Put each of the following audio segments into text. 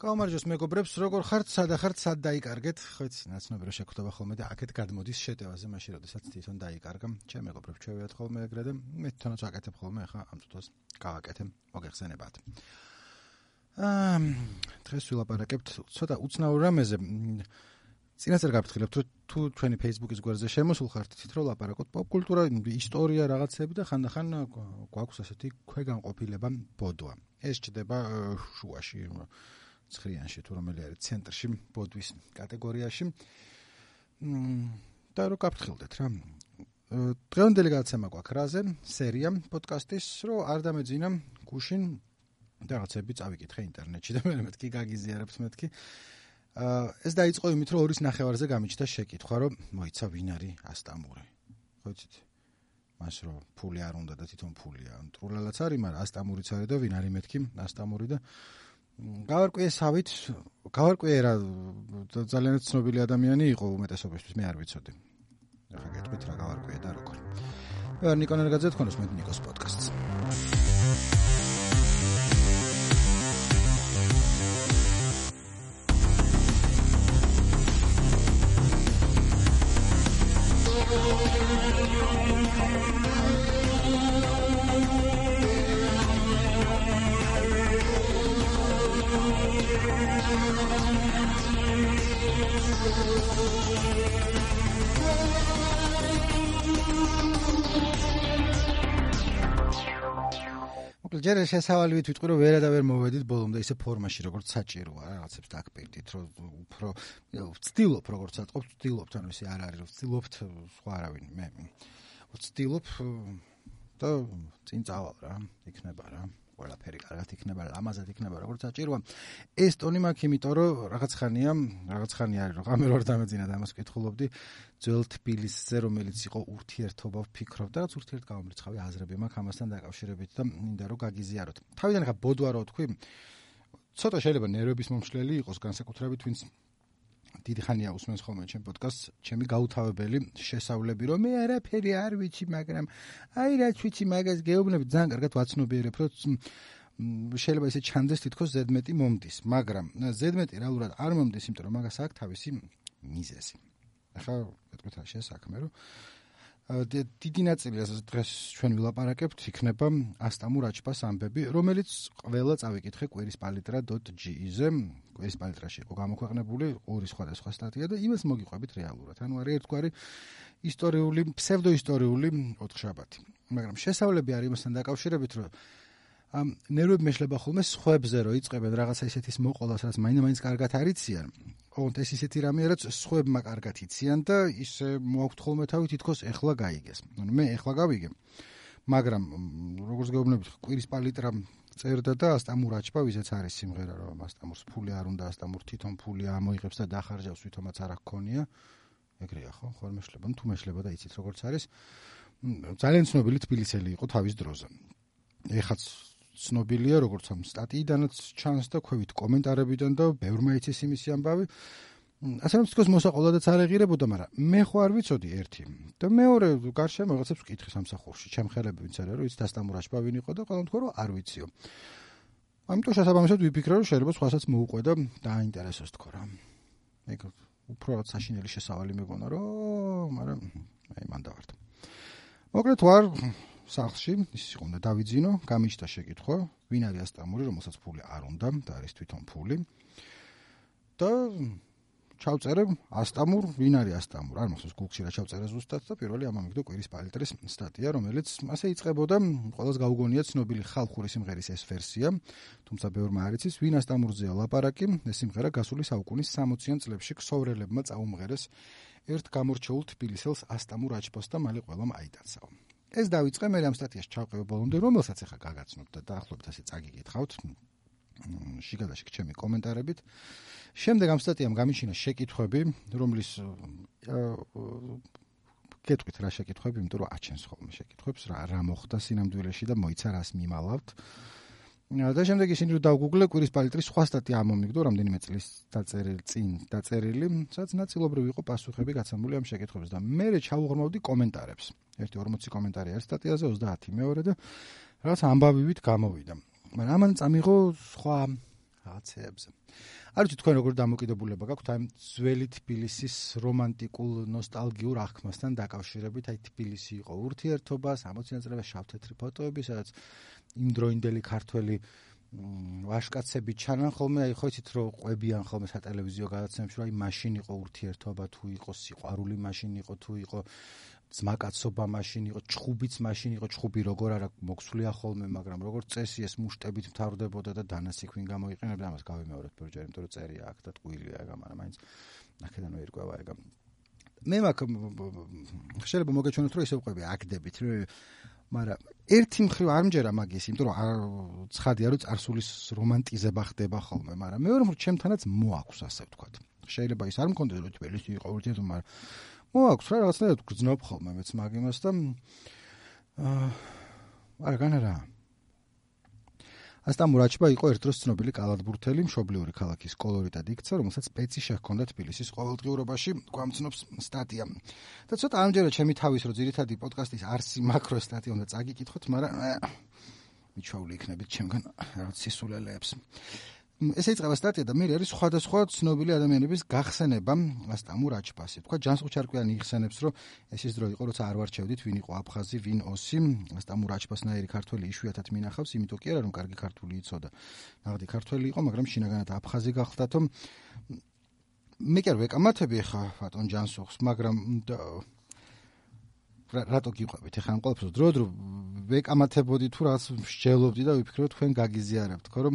გამარჯოს მეგობრებს, როგორ ხართ, სადა ხართ, სად დაიკარგეთ? ხო იცი, ნაცნობი რა შეხვდება ხოლმე და აქეთ გადმოდის შეტევაზე, მაშინ როდესაც თვითონ დაიკარგა. ჩემ მეგობრებს ჩვევიათ ხოლმე ეგრე და მე თვითონაც ვაკეთებ ხოლმე, ხა ამ წუთას გავაკეთე, მოგეხსენებათ. აა დღეს ვილაპარაკებთ ცოტა უცნაურ რამეზე. წინასწარ გაფრთხილებთ, რომ თუ ჩვენი Facebook-ის გვერდზე შემოსულ ხართ, თვით რომ ლაპარაკობთ პოპკულტურა, ისტორია რაღაცები და ხანდახან გვაქვს ასეთი ქვეგანყოფილება ბოდვა. ეს ჩდება შუაში. ცხრიანში თუ რომელი არის ცენტრში ბოდვის კატეგორიაში. და რო გაფრთხილდეთ რა. დღევანდელი გადაცემა გვაქვს რაზე? სერია პოდკასტის, რო არ დამეძინა გუშინ რაღაცები წავიკითხე ინტერნეტში და მე მეთქი გაგიზიარებთ მეთქი. აა ეს დაიწყო იმით, რომ ორის ნახევარზე გამიჩნდა შეკითხვა, რომ მოიცა ვინ არის ასტამური. ხო იცით? მას რო ფული არ უნდა და თვითონ ფულია. ნტრულალაც არის, მაგრამ ასტამურიც არის და ვინ არის მეთქი? ასტამური და გავარკვიე სავით, გავარკვიე რა ძალიან ცნობილი ადამიანი იყო უმეტესობისთვის, მე არ ვიცოდი. ახლა გეტყვით რა გავარკვიე და როგორ. მე ნიკონ ერგაძე თქვენს მე ნიკოს პოდკასტს. შესავალივით ვიტყვი რომ ვერა და ვერ მოვედით ბოლომდე ისე ფორმაში როგორც საჭიროა რაღაცებს დაგპირდით რომ უფრო ვცდილობ როგორც ატყობ ვცდილობთ ანუ ისე არ არის რომ ვცდილობთ სხვა არავინ მე ვცდილობ და წინ წავალ რა იქნება რა ყველაფერი კარგად იქნება, ლამაზად იქნება, როგორც საჭიროა. ეს ტონი მაქვს, იმიტომ რომ რაღაც ხანია, რაღაც ხანი არის, რომ გამერ ვარ დამეძინა და ამას კითხულობდი. ძველ თბილისზე, რომელიც იყო ურთიერთობა, ვფიქრობ და რაც ურთიერთგამომრიცხავი აზრები მაქვს ამასთან დაკავშირებით და მინდა რომ გაგიზიაროთ. თავიდან ხა ბოდვა რო თქვი, ცოტა შეიძლება ნერვების მომშლელი იყოს განსაკუთრებით, ვინც დიდი ხანია უსმენს ხოლმე ჩემ პოდკასტს, ჩემი გაუთავებელი შესავლები, რომ მე არაფერი არ ვიცი, მაგრამ აი რაც ვიცი, მაგას გეუბნები ძალიან კარგად ვაცნობიერებ, რომ შეიძლება ისე ჩანდეს თითქოს ზედმეტი მომდის, მაგრამ ზედმეტი რეალურად არ მომდის, იმიტომ რომ მაგას აქვს თავისი მიზეზი. ახლა მეტყვით რა შესაქმე, რომ დიდი ნაწილი ასე დღეს ჩვენ ვილაპარაკებთ იქნება ასტამურ აჩპას ამბები, რომელიც ყველა წავიკითხე queryspalitra.ge-ზე, queryspalitra-ში იყო გამოქვეყნებული ორი სხვადასხვა სტატია და იმას მოგიყვებით რეალურად. ანუ არის ერთგვარი ისტორიული, ფსევდოისტორიული ოთხშაბათი. მაგრამ შესავლები არის იმასთან დაკავშირებით, რომ ამ ნერვები მეშლება ხოლმე სხვებზე რო იწებენ რაღაცა ისეთის მოყოლას, რაც მაინდა-მაინც კარგად არიციან. ოღონდ ეს ისეთი რამეა, რაც სხვებმა კარგად იციან და ის მოაქვთ ხოლმე თავი თითქოს ეხლა გაიგეს. ანუ მე ეხლა გავიგე. მაგრამ როგორც გეუბნებით, კვირის პალიტრა წერდა და ასტამურაჩბა ვიზეც არის სიმღერა, რომ ასტამურს ფული არ უნდა, ასტამურ თვითონ ფული ამოიღებს და დახარჯავს, თვითონაც არ აქონია. ეგრეა ხო? ხოლმე მეშლება, თუ მეშლება და იცით როგორც არის. ძალიან ცნობილი თბილისელი იყო თავის დროზე. ეხაც ცნობილია როგორც ამ სტატიიდანაც ჩანს და ქვევით კომენტარებიდან და ბევრმა იცის იმისი ამბავი. ასე რომ თქოს მოსაყოლადაც არ ეღირებოდა, მაგრამ მე ხო არ ვიცოდი ერთი. და მეორე გარშემო რაღაცებს ვკითხე სამსახურში. ჩემ ხელები ვინც არის, რომ ის დასტამურაშბა ვინ იყო და ყველამ თქვა რომ არ ვიციო. ამიტომ შესაბამისად ვიფიქრე რომ შეიძლება სხვასაც მოუყვე და დააინტერესოს თქო რა. უფრო რაც საშინელი შესავალი მეგონა რომ, მაგრამ აი მან დავართ. მოკლედ ვარ სახლში ის იყო და დავიძინო, გამიჩნდა შეკითხვა, ვინ არის ასტამური, რომელსაც ფული არ უნდა და არის თვითონ ფული. და ჩავწერე ასტამურ, ვინ არის ასტამურ? არ მახსოვს გუგლში რა ჩავწერე ზუსტად და პირველი ამამ მიგდო კვირის პალიტრის სტატია, რომელიც ასე იწყებოდა, ყოველს გაუგონია ცნობილი ხალხური სიმღერის ეს ვერსია, თუმცა ბევრმა არ იცის, ვინ ასტამურზეა ლაპარაკი, ეს სიმღერა გასული საუკუნის 60-იან წლებში ქსოვრელებმა წაუმღერეს ერთ გამორჩეულ თბილისელს ასტამურ აჩბოს და მალე ყველამ აიტაცაო. ეს დავიწყე მე ამ სტატიას ჩავყევ ბოლომდე რომელსაც ახლა გაგაცნობ და დაახლოებით ასე წაგიგითხავთ შიგადაში ჩემი კომენტარებით. შემდეგ ამ სტატიამ გამიჩინა შეკითხვები რომლის კეთვით რა შეკითხვები იმიტომ რომ აჩენს ხოლმე შეკითხვებს რა რა მოხდა სინამდვილეში და მოიცა რას მიმალავთ და შემდეგ ისინი რომ დავგუგლე კვირის პალიტრის სხვა სტატია ამომიგდო რამდენიმე წლის დაწერილი წინ დაწერილი, სადაც ნაწილობრივ იყო პასუხები გაცემული ამ შეკითხვებზე და მე ჩაუღრმავდი კომენტარებს. ერთი 40 კომენტარი არის სტატიაზე 30 მეორე და რაღაც ამბავივით გამოვიდა. მაგრამ ამან წამიღო სხვა რაღაცეებზე. არ ვიცი თქვენ როგორ დამოკიდებულება გაქვთ აი ძველი თბილისის რომანტიკულ ნოსტალგიურ აღქმასთან დაკავშირებით, აი თბილისი იყო ურთიერთობა, 60-იან წლებში შავ-თეთრი ფოტოები, სადაც იმდროინდელი ქართველი ვაშკაცები ჩანან ხოლმე, აი ხო იცით რომ ყვებიან ხოლმე სატელევიზიო გადაცემებში, რომ აი მაშინ იყო ურთიერთობა, თუ იყო სიყვარული მაშინ იყო, თუ იყო ძმაკაცობა მაშინ იყო, ჩხუბიც მაშინ იყო, ჩხუბი როგორ არა მოქსულია ხოლმე, მაგრამ როგორ წესი ეს მუშტებით მთავრდებოდა და დანასიქვინ გამოიყენებდა, ამას გავიმეორებ ბორჯერ, იმიტომ რომ წერია აქ და ტყუილია ეგ, მაგრამ მაინც აქედან ვერკვევა ეგ. მე მაგ შეიძლება მოგეჩვენოთ რომ ისე ვყვები აკდებით, მაგრამ ერთი მხრივ არ მჯერა მაგის, იმიტომ რომ ცხადია რომ წარსულის რომანტიზება ხდება ხოლმე, მაგრამ მეორე მხრივ ჩემთანაც მოაქვს ასე ვთქვათ. შეიძლება ის არ მქონდეს რომ თბილისი იყო ურთიერთობა, მაგრამ მოაქვს რა რაღაცნაირად გძნობ ხოლმე მეც მაგ იმას და აა არა განარა ასტა მურაჩბა იყო ერთ დროს ცნობილი კალათბურთელი მშობლიური ქალაქის კოლორიტად იქცა რომელსაც პეცი შეჰქონდა თბილისის ყოველდღიურობაში გვამცნობს სტატია. და ცოტა ამჯერად ჩემი თავის რო ძირითადი პოდკასტის არსი მაკრო სტატია უნდა წაგიკითხოთ მაგრამ მიჩვეული იქნებით ჩემგან რაღაც სისულელეებს ესე იწყება სტატია და მე არის სხვადასხვა ცნობილი ადამიანების გახსენება ასტამურ აჩპასი. თქვა ჯანსუღ ჩარკვიანი იხსენებს, რომ ეს ის დრო იყო, როცა არ ვარჩევდით, ვინ იყო აფხაზი, ვინ ოსი. ასტამურ აჩპასნაირი ქართველი იშვიათად მინახავს, იმიტომ კი არა, რომ კარგი ქართული იცოდა. ნახდი ქართველი იყო, მაგრამ შინაგანად აფხაზი გახლდათო მე კი არ ვეკამათები ხა ბატონ ჯანსუღს, მაგრამ რატო გიყვებით? ეხლა ამ ყველაფერს დრო დრო ვეკამათებოდი თუ რაღაც შეძლობდი და ვიფიქრე თქვენ გაგიზიარებთ ხო? რომ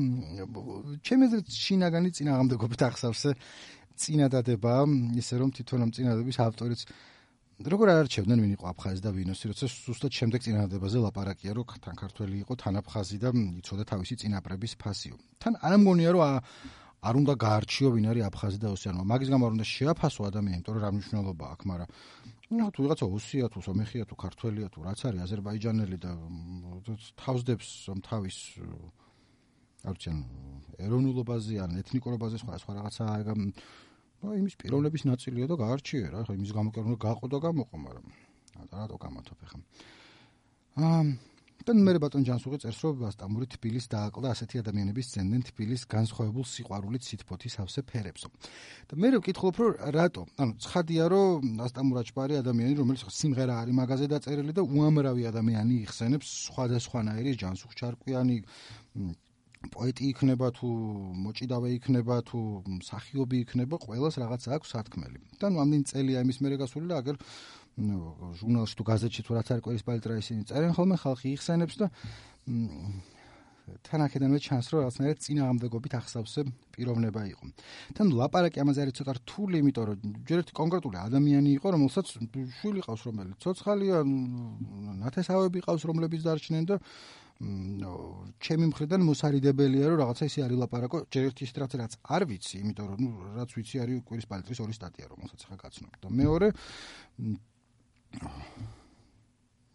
ჩემი აზრით შინაგანი წინააღმდეგობით ახსავსე წინადადება ისე რომ თვითონ ამ წინადადების ავტორიც როგორ არჩევდნენ ვინ იყო აფხაზი და ვინოსი როცა ზუსტად შემდეგ წინადადებაზე ლაპარაკია რომ თან ქართველი იყო თან აფხაზი და იცოდა თავისი წინაპრების ფასიო. თან არ მგონია რომ არ უნდა გაარჩიო ვინ არის აფხაზი და ოსი ანუ მაგის გამო არ უნდა შეაფასო ადამიანი იმიტომ რომ რა მნიშვნელობა აქვს მაგრამ ну თუ ვიღაცა ოსია თუ სომეხია თუ ქართველია თუ რაც არის აზერბაიჯანელი და თავსდებს თავის არ ვიცი ეროვნულობაზე ან ეთნიკურობაზე სხვა სხვა რაღაცა ну იმის პიროვნების ნაწილია და გაარჩიე რა ხო იმის გამო კი უნდა გაყო და გამოყო მაგრამ რატო გამათობ ახლა აა და მე ბატონ ჯანსუღი წერს რომ ასტამური თბილის დააკლდა ასეთი ადამიანების ძენდნენ თბილის განსხვავებულ სიყვარულით სითფოთის ავსე ფერებსო. და მე ვკითხულობ რომ რატო? ანუ ცხადია რომ ასტამურაჩბარი ადამიანი რომელიც სიმღერა არის მაგაზე დაწერილი და უამრავი ადამიანი იხსენებს სხვადასხვანაირი ჯანსუღ ჩარკვიანი პოეტი იქნება თუ მოჭიდავე იქნება თუ მსახიობი იქნება ყოველას რაღაც აქვს სათქმელი და ნუ ამდენ წელია იმის მერე გასული და აგერ ჟურნალში თუ გაზეთში თუ რაც არის პალიტრა ისინი წერენ ხოლმე ხალხი იხსენებს და თანახედანვე ჩანს რომ რაღაცნაირად წინააღმდეგობით ახსავსე პიროვნება იყო. თან ლაპარაკი ამაზე არის ცოტა რთული, იმიტომ რომ ჯერ ერთი კონკრეტული ადამიანი იყო, რომელსაც შვილი ყავს, რომელიც ცოცხალია, ნათესავები ყავს, რომლებიც დარჩნენ და ჩემი მხრიდან მოსარიდებელია რომ რაღაცა ისე არის ლაპარაკო, ჯერ ერთი ისეთ რაც რაც არ ვიცი, იმიტომ რომ ნუ რაც ვიცი არის კვირის პალიტრის ორი სტატია, რომელსაც ხა გაცნობ. და მეორე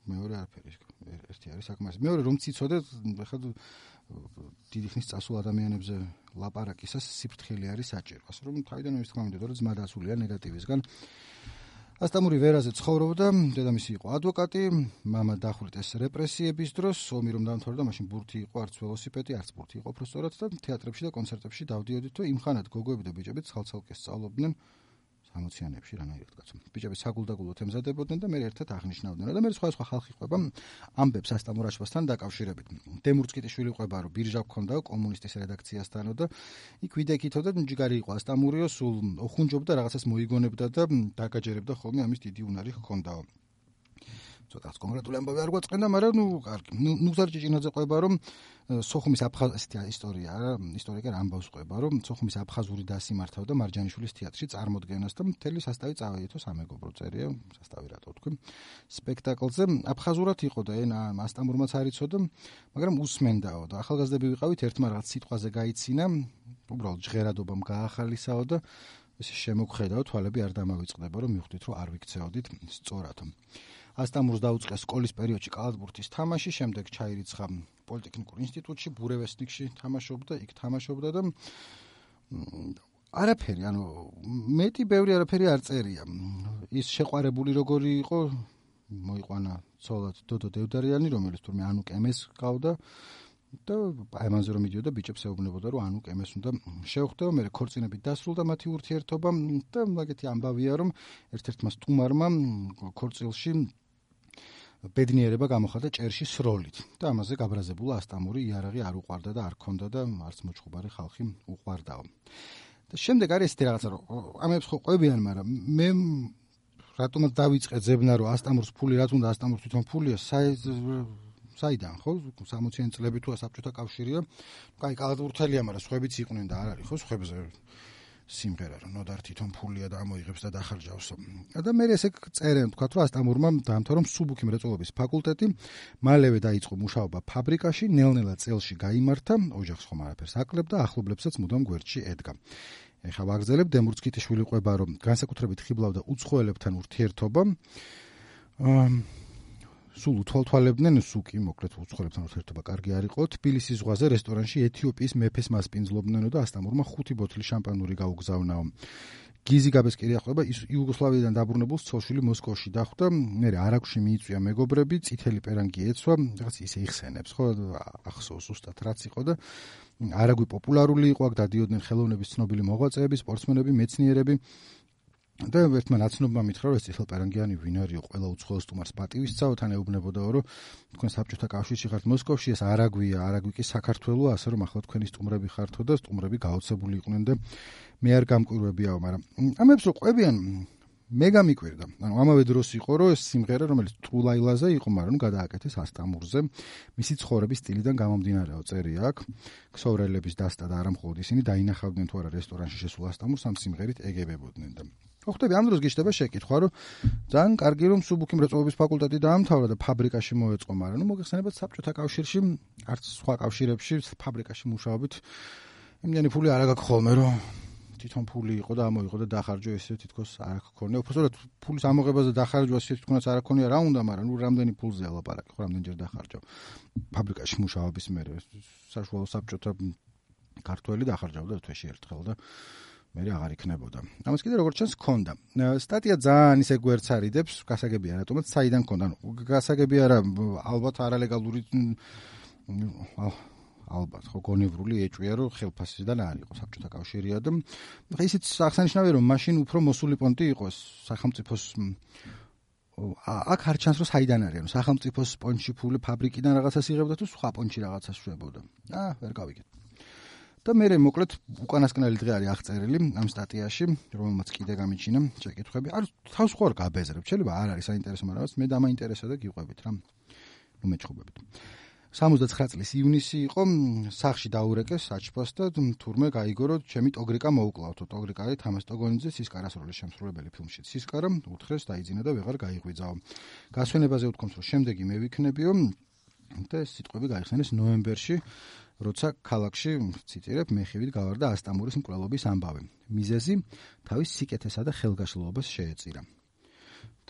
მეორე არაფერი ერთი არის საკმაოდ მეორე რომ ციცოდე ხა დიდი ხნის წასულ ადამიანებზე ლაპარაკისას სიფრთხილე არის საჭირო ასე რომ თავიდან ის თქმა უნდა რომ ძმა დასულია ნეგატივისგან ასტამური ვერაზე ცხოვრობდა დედამისი იყო ადვოკატი мама დახვრიტეს რეპრესიების დროს ომი რომ დამთავრდა მაშინ ბურთი იყო არც ველოსიპედი არც ბურთი იყო პროფესორად და თეატრებში და კონცერტებში დავდიოდით თუ იმხანად გოგოები და ბიჭები ცალ-ცალკე სწავლობდნენ 60-იანებში რანაირად კაცო. ბიჭები საგულდაგულოდ ემზადებოდნენ და მე ერთად აღნიშნავდნენ და მე სხვა სხვა ხალხი ყვება ამბებს ასტამურაშბასთან დაკავშირებით. დემურცკიტიშვილი ყვება რომ ბირჟა გქონდა კომუნისტის რედაქციასთანო და იქ ვიდექითო და ჯიგარი იყო ასტამურიო სულ ოხუნჯობდა რაღაცას მოიგონებდა და დაგაჯერებდა ხოლმე ამის დიდი უნარი ჰქონდაო. ცოტა კონკრეტული ამბავი არ გვაწყენდა, მაგრამ ნუ კარგი. ნუ ნუ ზარჭიჭინაძე ყვება რომ სოხუმის აფხაზეთი ისტორია რა, ისტორიკერ ამბავს ყვება რომ სოხუმის აფხაზური დასი მართავდა მარჯანიშვილის თეატრში წარმოდგენას და მთელი სასტავი წავედითო სამეგობრო წერია, სასტავი რატო თქვი. სპექტაკლზე აფხაზურად იყო და ენა მასტამურმაც არიცოდა, მაგრამ უსმენდაო და ახალგაზრდები ვიყავით ერთმა რაღაც სიტყვაზე გაიცინა, უბრალოდ ჟღერადობამ გაახალისაო და ესე შემოგხედაო თვალები არ დამავიწყდება რომ მივხვდით რომ არ ვიქცეოდით სწორად. ასტამურს დაუწყეს სკოლის პერიოდში კალათბურთის თამაში, შემდეგ ჩაირიცხა პოლიტექნიკურ ინსტიტუტში, ბურევესნიკში თამაშობდა, იქ თამაშობდა და არაფერი, ანუ მეტი ბევრი არაფერი არ წერია. ის შეყვარებული როგორი იყო, მოიყვანა ცოლად დოდო დევდარიანი, რომელიც თურმე ანუ კემეს ყავდა. და აიმანზე რომ მიდიოდა ბიჭებს ეუბნებოდა რომ ანუ კემეს უნდა შეხვდეო მე ქორწინებით დასრულდა მათი ურთიერთობა და მაგეთი ამბავია რომ ერთ-ერთმა სტუმარმა ქორწილში ბედნიერება გამოხატა ჭერში სროლით და ამაზე გაბრაზებულა ასტამური იარაღი არ უყარდა და არ ქონდა და არც მოჭუბარი ხალხი უყარდაო და შემდეგ არის ეს რაღაცა რომ ამებს ხო ყვებიან მაგრამ მე რატომაც დავიწყე ძებნა რომ ასტამურს ფული რაც უნდა ასტამურს თვითონ ფულია საიდან ხო? 60-იან წლები თუ საბჭოთა კავშირია კაი კალათურთელია მაგრამ სხვებიც იყვნენ და არ არის ხო? სხვებზე სიმღერა რომ ნოდარ თვითონ ფულია და ამოიღებს და დახარჯავს. და მე ესე წერენ თქვა რომ ასტამურმა დაამთავრა სუბუქი მრეწველობის ფაკულტეტი მალევე დაიწყო მუშაობა ფაბრიკაში ნელ-ნელა წელში გამართა ოჯახს ხომ არაფერს აკლებდა ახლობლებსაც მუდამ გვერდში ედგა. ეხა ვაგზელებ დემურცკიტიშვილი ყვება რომ განსაკუთრებით ხიბლავდა უცხოელებთან ურთიერთობა სულ უთვალთვალებდნენ სუკი მოკლედ უცხოელებთან ურთიერთობა კარგი არ იყო. თბილისის ზღვაზე რესტორანში ეთიოპიის მეფეს მასპინძლობდნენო და ასტამურმა ხუთი ბოთლი შამპანური გაუგზავნაო გიზი გაბესკერი ახლობა იუგოსლავიიდან დაბრუნებულ ცოლშვილი მოსკოვში დახვდა მე არაკში მიიწვია მეგობრები წითელი პერანგი ეცვა რაღაც ისე იხსენებს ხო? ახსოვს უბრალოდ რაც იყო და არაგვი პოპულარული იყო აქ დადიოდნენ ხელოვნების ცნობილი მოღვაწეები სპორტსმენები მეცნიერები და ერთმა ნაცნობმა მითხრა რომ ეს ციხელპარანგიანი ვინ არისო ყველა უცხოელ სტუმარს პატივისცაო თან ეუბნებოდაო რომ თქვენ საბჭოთა კავშირში ხართ მოსკოვში ეს არაგვია არაგვი კი საქართველოა ასე რომ ახლა თქვენი სტუმრები ხართო და სტუმრები გაოცებული იყვნენ და მე არ გამკვირვებიაო მაგრამ ამებს რო ყვებიან მე გამიკვირდა. ანუ ამავე დროს იყო რომ ეს სიმღერა რომელიც ტრულაილაზე იყო მაგრამ გადააკეთეს ასტამურზე მისი ცხოვრების სტილიდან გამომდინარეო წერი აქ. ქსოვრელების დასტა და არა მხოლოდ ისინი დაინახავდნენ თუ არა რესტორანში შესულ ასტამურს ამ სიმღერით ეგებებოდნენ და ხო ხტები ამ დროს გიშდება შეკითხვა რომ ძალიან კარგი რომ სუბუქი მრეწველობის ფაკულტეტი დაამთავრა და ფაბრიკაში მოეწყო მაგრამ ნუ მოგეხსენებათ საბჭოთა კავშირში არც სხვა კავშირებში ფაბრიკაში მუშაობით იმდენი ფული არ აქვს ხოლმე რომ თვითონ ფული იყო და ამოიღო და დახარჯო ესე თითქოს არ აქვს უბრალოდ ფულის ამოღებაზე დახარჯვა ესე თითქოს არ აქვს რა უნდა მაგრამ ნუ რამდენი ფულზე ალაპარაკი ხო რამდენჯერ დახარჯო? ფაბრიკაში მუშაობის მერე საშუალო საბჭოთა ქართველი დახარჯავდა თვეში ერთხელ და მე აღარ იქნებოდა. ამას კიდე როგორც ჩანს ქონდა. სტატია ძალიან ისე გვერდს არიდებს, გასაგებია რატომაც საიდან ქონდა. გასაგებია რა ალბათ არალეგალური ალბათ ხო გონევრული ეჭვია რომ ხელფასიდან არ იყო საბჭოთა კავშირია და ხა ისიც აღსანიშნავია რომ მაშინ უფრო მოსული პონტი იყოს სახელმწიფოს აქ არ ჩანს რომ საიდან არის ანუ სახელმწიფოს პონჩი ფული ფაბრიკიდან რაღაცას იღებდა თუ სხვა პონჩი რაღაცას შვებოდა. აა ვერ გავიგეთ. და მე მოკლედ უკანასკნელი დღე არის აღწერილი ამ სტატიაში, რომელმაც კიდე გამიჩინა შეკითხები. არ თავს ხო არ გაბეზრებ, შეიძლება არ არის საინტერესო, მაგრამ რაც მე დამაინტერესა და გიყვებით რა. ნუ მეჩხუბებით. 69 წლის ივნისი იყო, სახში დაურეკეს საჩფას და თურმე გაიგორო ჩემი ტოგრიკა მოუკლავთო. ტოგრიკა არის თამას ტოგონიძე სისკარას როლის შემსრულებელი ფილმში. სისკარა უთხრეს დაიძინა და ვეღარ გაიღვიძაო. გასვენებაზე უთქვამს, რომ შემდეგი მე ვიქნებიო და სიტყვები გაიხსენეს ნოემბერში როცა ქალაქში ციტირებ მეხივით გავარდა ასტამურის მკვლელობის ამბავი. მიზეზი თავის სიკეთესა და ხელგაშლობას შეეწირა.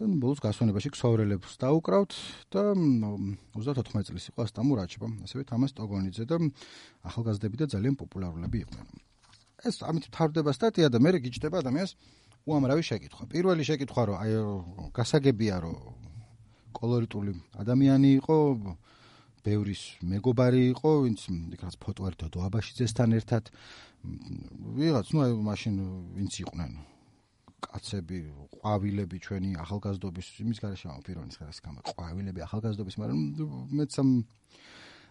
და ბოლოს გასვენებაში ქსოვრელებს დაუკრავთ და 34 წლის იყო ასტამურ აჩბა, ასევე თამას ტოგონიძე და ახალგაზრდები და ძალიან პოპულარულები იყვნენ. ეს ამით თავდება სტატია და მე გიჩდება ადამიანს უამრავი შეკითხვა. პირველი შეკითხვა რომ აი გასაგებია რომ კოლორიტული ადამიანი იყო ბევრის მეგობარი იყო, ვინც იქ რაც ფოტო ერთო დოაბაშიძესთან ერთად ვიღაც, ну, აი მაშინ ვინც იყვნენ კაცები, ყვავილები ჩვენი ახალგაზრდობის იმის garaშე ამფირონის ხერას გამა ყვავილები ახალგაზრდობის, მაგრამ მეც ამ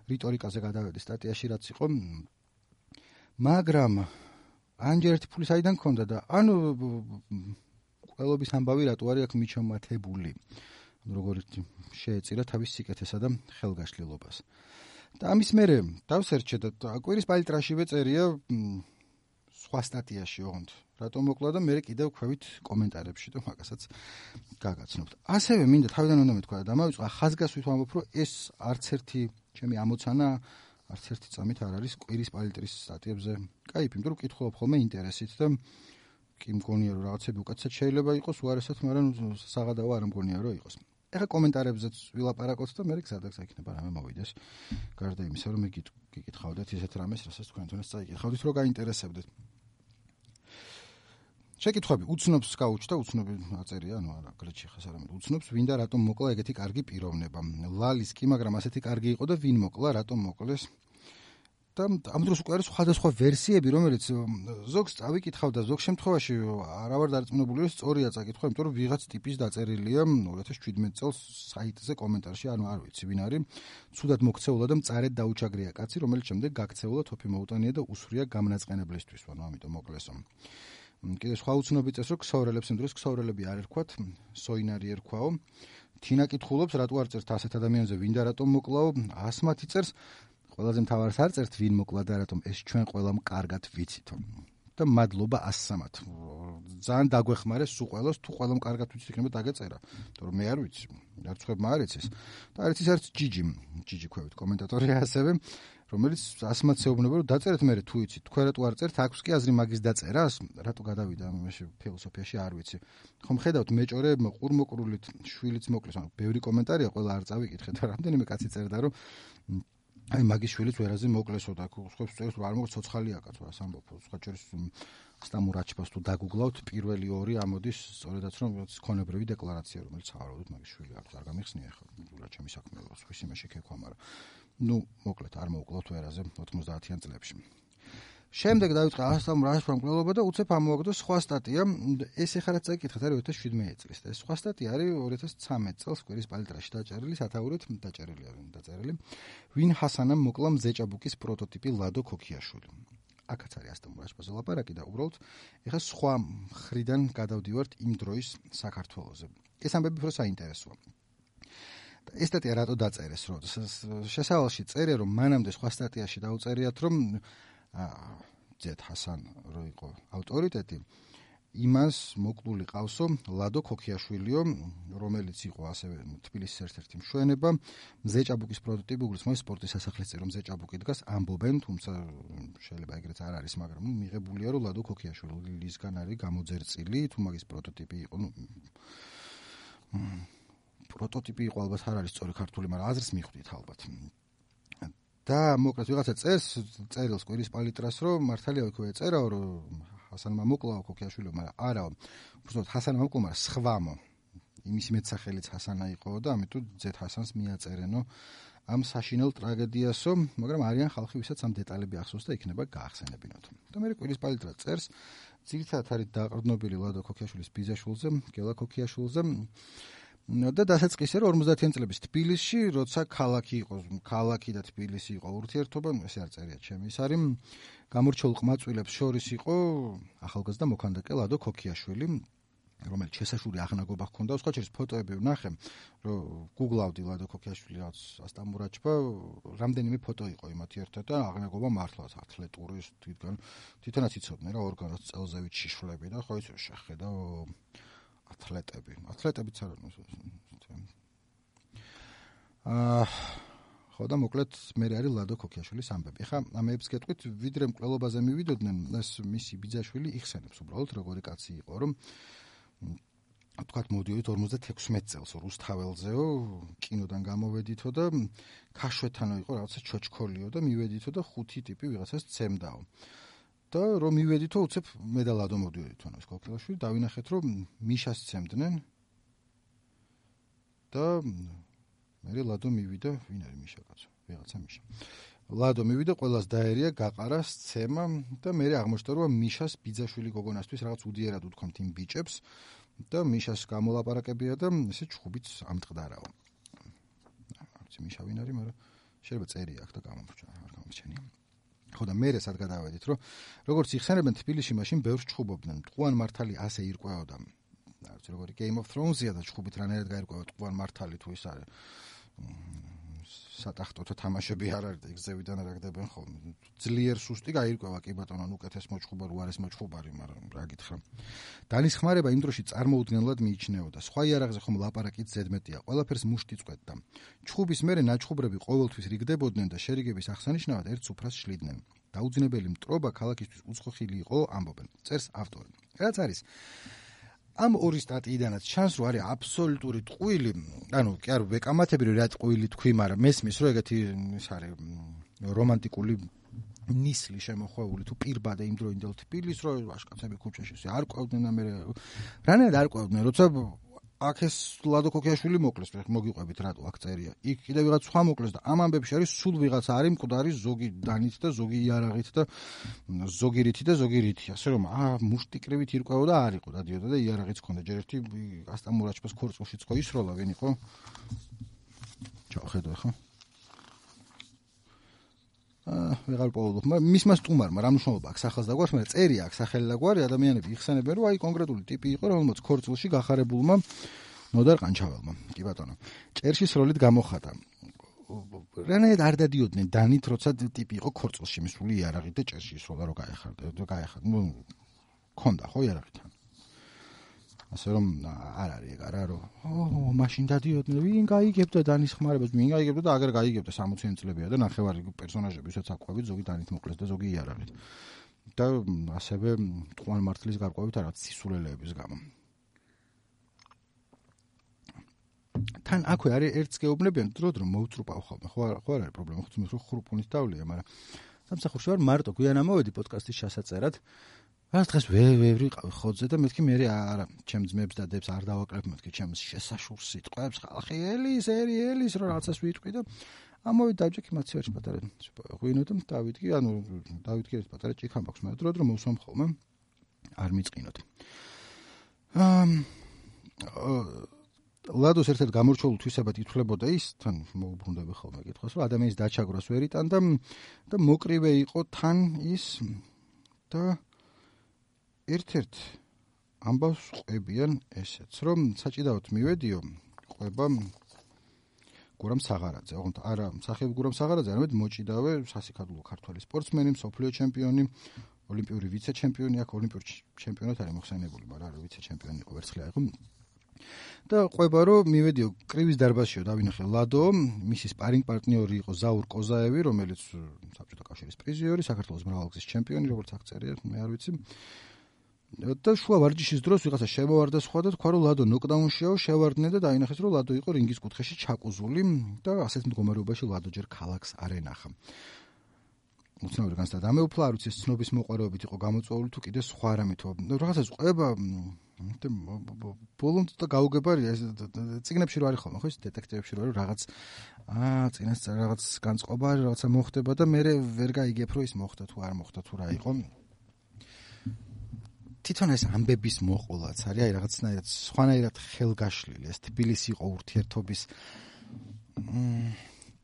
რიტორიკაზე გადავედი სტატიაში რაც იყო. მაგრამ ანჯერტი ფული საიდან ქონდა და ანუ ყველობის ამბავი რატო არის აქ მიჩომათებული? როგორც შეეწირა თავის სიკეთესა და ხელგაშლილობას. და ამის მერე დავსერჩე და აკვირის პალიტრაშივე წერია სხვა სტატიაში ოღონდ რატომ მოკლა და მე კიდევ ქვევით კომენტარებში და მაგასაც გაგაცნობთ. ასევე მინდა თავიდან უნდა მეთქვა და დამავიწყო ხაზგასვით ვამბობ, რომ ეს არც ერთი ჩემი ამოცანა არც ერთი წამით არ არის კვირის პალიტრის სტატიებზე. კაიფ, იმიტომ რომ კითხულობ ხოლმე ინტერესით და კი მგონია რომ რაღაცები უკაცად შეიძლება იყოს უარესად, მაგრამ საღადაო არ მგონია რომ იყოს. ეხა კომენტარებზეც ვილაპარაკოთ და მე რიგსადაც იქნება რამე მოვიდეს. გარდა იმისა, რომ მე გიკითხავდეთ ისეთ რამეს, რასაც თქვენ თვითონაც წაიკითხავდით, რომ გაინტერესებდეთ. შეკითხები უცნობს გაუჩნდა უცნობი აწერია, ანუ არა, გრეჩი ხას არ ამბობ. უცნობს ვინ და რატომ მოკლა ეგეთი კარგი პიროვნება. ლალის კი, მაგრამ ასეთი კარგი იყო და ვინ მოკლა, რატომ მოკლეს? და ამ დროს უკვე არის სხვადასხვა ვერსიები, რომელიც ზოგს წავიკითხავ და ზოგ შემთხვევაში არა ვარ დარწმუნებული, რომ სწორია წაკითხვა, იმიტომ რომ ვიღაც ტიპის დაწერილია 2017 წელს საიტზე კომენტარში, ანუ არ ვიცი ვინ არის, ცუდად მოქცეულა და მწარედ დაუჩაგრია კაცი, რომელიც შემდეგ გაქცეულა თოფი მოუტანია და უსვრია გამნაწყენებლისთვის, ანუ ამიტომ მოკლესო. კიდე სხვა უცნობი წეს რომ ქსოვრელებს იმ დროს ქსოვრელები არ ერქვათ, სოინარი ერქვაო. თინა კითხულობს, რატო არ წერთ ასეთ ადამიანზე, ვინ და რატომ მოკლაო? ასმათი წერს, ყველაზე მთავარს არ წერთ ვინ მოკლა და რატომ ეს ჩვენ ყველამ კარგად ვიცითო. და მადლობა ასამათ. ძალიან დაგვეხმარე სულ ყველას თუ ყველამ კარგად ვიცით იქნება დაგეწერა. იმიტომ რომ მე არ ვიცი. არც ხებ მარიცის და არც ის არც ჯიჯი. ჯიჯი ქვევით კომენტატორი ასევე რომელიც ასმათ შეუბნება რომ დაწერეთ მე თუ იცით თქვენ რატო არ წერთ? აქვს კი აზრი მაგის დაწერას. რატო გადავიდა? ამაში ფილოსოფიაში არ ვიცი. ხომ ხედავთ? მეჭორე ყურმოყრულით შვილიც მოკლეს. ანუ ბევრი კომენტარია ყველა არ წავიკითხეთ. და რამდენიმე კაცი წერდა რომ აი მაგის შვილიც ვერაზე მოკლესო და ხობს წერს არ მოგცოცხალია კაცო ას ამბობ სხვა ჩერს სტამურაჩფას თუ დაგუგლავთ პირველი ორი ამოდის სწორედაც რომ ქონებრივი დეკლარაცია რომელიც აღაროთ მაგის შვილი აქვს არ გამიხსნია ხო რა ჩემი საქმეა სხვისი მე შეკექვა მაგრამ ნუ მოკლედ არ მოუკლავთ ვერაზე 90-იან წლებში შემდეგ დაიწყე ასამ რას პრობლემა და უცებ ამოაგდო სხვა სტატია. ეს ეხლა რაც წაიკითხეთ არის 2017 წლის და ეს სხვა სტატია არის 2013 წელს კვირის პალიტრაში დაჭერილი სათაურით დაჭერილი არის დაწერილი. ვინ ჰასანამ მოკლა მზეჭაბუკის პროტოტიპი ლადო ქოქიაშვილი? აქაც არის ასამ რას პაზოლაპარაკი და უბრალოდ ეხლა სხვა ხრიდან გადავდივართ იმ დროის საქართველოსზე ეს ამბები უფრო საინტერესოა. ეს სტატია რატო დაწერეს? რომ შესავალში წერე რომ მანამდე სხვა სტატიაში დაუწერიათ რომ ძეთ ჰასან რო იყო ავტორიტეტი იმას მოკლული ყავსო ლადო ქოქიაშვილიო რომელიც იყო ასევე თბილისის ერთ-ერთი მშვენება მზეჭაბუკის პროტოტიპი უგრძნო სპორტის სასახლეზე რომ მზეჭაბუკი დგას ამბობენ თუმცა შეიძლება ეგრეც არ არის მაგრამ მიღებულია რომ ლადო ქოქიაშვილისგან არის გამოძერწილი თუ მაგის პროტოტიპი იყო ნუ პროტოტიპი იყო ალბათ არ არის სწორი ქართული მაგრამ აზრს მიხვდით ალბათ და მოკლედ ვიღაცა წერს წერილს კვირის პალიტრას რომ მართალია იქ ეწერაო რომ ჰასანმა მოკლაო ქოქიაშვილი მაგრამ არა უბრალოდ ჰასანმა მოკლო მაგრამ სხვამო. იმის მეცახელიც ჰასანა იყო და ამიტომ ძეთ ჰასანს მიაწერენო ამ საშინელ ტრაგედიასო მაგრამ არიან ხალხი ვისაც ამ დეტალები ახსოვს და იქნება გაახსენებინოთ. და მე კვირის პალიტრა წერს. ძირითადად არის დაყრდნობილი ლადო ქოქიაშვილის ბიზაშვილზე გელა ქოქიაშვილზე და დასაწყისე რომ 50-იან წლების თბილისში, როცა ქალაქი იყო, ქალაქი და თბილისი იყო ურთიერთობა, ესე არ წერია ჩემი, ის არის გამორჩეულ ყმაწვილებს შორის იყო ახალგაზრდა მოქანდაკე ლადო ქოქიაშვილი, რომელიც შესაშური აღნაგობა ჰქონდა, სხვა შეიძლება ფოტოები ვნახე, რომ გუგლავდი ლადო ქოქიაშვილი რაც ასტამურაჩბა, რამდენიმე ფოტო იყო იმათი ერთად და აღნაგობა მართლაც ათლეტური თვითონ თვითონაც იცოდნენ რა ორგანოს წელზევით შიშვლები და ხო ისე შეხედა ათლეტები. ათლეტებიც არ აა ხო და მოკლედ მე არის ლადო ქოქიაშვილის ამბები. ხა ამებს გეტყვით, ვიდრე მკვლელობაზე მივიდოდნენ, ეს მისი ბიძაშვილი იხსენებს უბრალოდ როგორი კაცი იყო, რომ თქვათ მოდიოდით 56 წელს რუსთაველზეო, კინოდან გამოვედითო და ქაშვეთანო იყო რაღაცა ჩოჩქოლიო და მივედითო და ხუთი ტიპი ვიღაცას ცემდაო. და რომ მივედითო უცებ მე და ლადო მოდიოდით თონოს კოკილაშვილი დავინახეთ რომ მიშას ცემდნენ. და მე ლადო მივიდა ვინ არის მიშა კაცო? ვიღაცა მიშა. ლადო მივიდა ყოველას დაერია გაყარას ცემა და მე აღმოჩნდა რომ მიშას ბიძაშვილი გოგონასთვის რაღაც უდიერად უთქვამთ იმ ბიჭებს და მიშას გამოლაპარაკებია და ესე ჩხუბიც ამტყდარაო არც მიშა ვინ არის მაგრამ შეიძლება წერია აქ და გამომრჩა არ გამომრჩენია ხო და მე რესად გადავედით რომ როგორც იხსენებენ თბილისში მაშინ ბევრს ჩხუბობდნენ. ტყუან მართალი ასე ირკვეოდა. არც როგორი game of thrones-ია და ჩხუბით რანაირად გაირკვევა ტყუან მართალი თუ ის არის სატახტოთა თამაშები არ არის და იგზევიდან რა გდებენ ხოლმე ძლიერ სუსტი გაირკვევა კი ბატონო ნუ კეთეს მოჩხუბარ უარეს მოჩხუბარი მაგრამ რა გითხრა. დანის ხმარება იმ დროში წარმოუდგენლად მიიჩნეოდა. სხვა იარაღზე ხომ ლაპარაკით ზედმეტია. ყველაფერს მუშტი წვეთდა ჩხუბის მერე ნაჩხუბრები ყოველთვის რიგდებოდნენ და შერიგების აღსანიშნავად ერთ სუფრას შლიდნენ. დაუძინებელი მტრობა ქალაქისთვის უცხოხილი იყო ამბობენ. წერს ავტორი. რაც არის ამ ორი სტატიიდანაც ჩანს რომ არის აბსოლუტური ტყუილი ანუ კი არ ვეკამათები რომ რა ტყუილი თქვი მაგრამ მესმის რომ ეგეთი ის არის რომანტიკული ნისლი შემოხვეული თუ პირბადე იმ დროინდელ თბილის რომ ვაშკაცები ქუჩაში არ ყვევდნენ და მე რანაირად არ ყვევდნენ როცა აქ ეს ლადო ქოქიაშვილი მოკლეს, მოგიყვებით რატო აქ წერია. იქ კიდე ვიღაც სხვა მოკლეს და ამ ამბებში არის სულ ვიღაც არის მკვდარი ზოგი დანით და ზოგი იარაღით და ზოგი რითი და ზოგი რითი. ასე რომ აა მუშტიკრივით ირკვეოდა არისო დადიოდა და იარაღიც ქონდა. ჯერ ერთი ასტამურაჩფას ქორწილშიც ხო ისროლა ვენი ხო? ჩავხედო ხო? ვეღარ პოულობ. მისმა სტუმარმა რა მნიშვნელობა აქვს სახელს დაგვარს, მაგრამ წერია აქვს სახელი დაგვარი ადამიანები იხსენებენ, რომ აი კონკრეტული ტიპი იყო, რომელმაც ქორწილში გახარებულმა ნოდარ ყანჩაველმა. კი ბატონო. ჭერშის როლით გამოხატა. რანაირად არ დადიოდნენ დანით, როცა ტიპი იყო ქორწილში მისული იარაღით და ჭერში ისროლა რომ გაეხარდა, გაეხარდა. ნუ ქონდა ხო იარაღით? ასე რომ არ არის ეგ არა რომ ო მაშინ დადიოდნენ ვინ გაიგებდა დანის ხმარებას ვინ გაიგებდა და აგერ გაიგებდა 60-იან წლებია და ნახევარი პერსონაჟები ვისაც აყვავით ზოგი დანით მოკლეს და ზოგი იარაღით. და ასევე თყვან მართლის გარკვევით არა ცისულელეების გამო. თან აქვე არის ერთს გეუბნებიან დრო დრო მოუწრუპავ ხოლმე ხო ხო არ არის პრობლემა. ხო თუმცა ხრუპუნის დავლია მაგრამ სამსახურში ვარ. მარტო გვიან ამოვედი პოდკასტის ჩასაწერად რა დღეს ვე ვევრი ხოძე და მეთქი მე არა ჩემ ძმებს და დებს არ დავაკრებ მეთქი ჩემს შესაშურ სიტყვებს ხალხი ელის ერი ელის რა რაღაცას ვიტყვი და ამოვი დაჭიქი მაცივერში პატარა ღვინო და დავიდგი ანუ დავიდგი ეს პატარა ჭიქა მაქვს მაგრამ დრო დრო მოვსვამ ხოლმე არ მიწყინოთ ამ ლადოს ერთ-ერთ გამორჩეულ თვისებად ითვლებოდა ის თან მოუბრუნდები ხოლმე კითხოს რომ ადამიანის დაჩაგრას ვერ იტან და და მოკრივე იყო თან ის და ერთ-ერთ ამბავს ყვებიან ესეც, რომ საჭიდაოდ მივედიო ყვება გურამ საღარაძე, ოღონდ არა სახელი გურამ საღარაძე, არამედ მოჭიდავე სასიკადულო ქართველი სპორტსმენი, სოფლიო ჩემპიონი, ოლიმპიური ვიცე-ჩემპიონი, აქ ოლიმპიური ჩემპიონატ არის მოხსენებული, მაგრამ არა ვიცე-ჩემპიონი იყო ვერცხლია იყო. და ყვება რომ მივედიო კრივის დარბაზშიო დავინახე ლადო, მისი სპარინგ პარტნიორი იყო ზაურ კოზაევი, რომელიც საბჭოთა კავშირის პრიზიორი, საქართველოს მრავალგზის ჩემპიონი, როგორც აქ წერია, მე არ ვიცი. და შუა ვარჯიშის დროს ვიღაცა შემოვარდა სხვა და თქვა რომ ლადო ნოკდაუნშიაო შევარდნე და დაინახეს რომ ლადო იყო რინგის კუთხეში ჩაკუზული და ასეთ მდგომარეობაში ლადო ჯერ ქალაქს არ ენახა. უცნობი განცდა დამეუფლა, არ ვიცი ცნობის მოყარეობით იყო გამოწვეული თუ კიდე სხვა რამეთო. რაღაცას ყובה ბოლომდე და გაუგებარია ეს წიგნებში რო არის ხოლმე ხო ეს დეტექტივებში რო არის რაღაც აა წინასწარ რაღაც განწყობა არის რაღაცა მოხდება და მე ვერ გაიგებ რომ ის მოხდა თუ არ მოხდა თუ რა იყო. თვითონ ეს ამბების მოყოლაც არის აი რაღაცნაირად სხვანაირად ხელგაშლილი ეს თბილისი იყო ურთიერთობის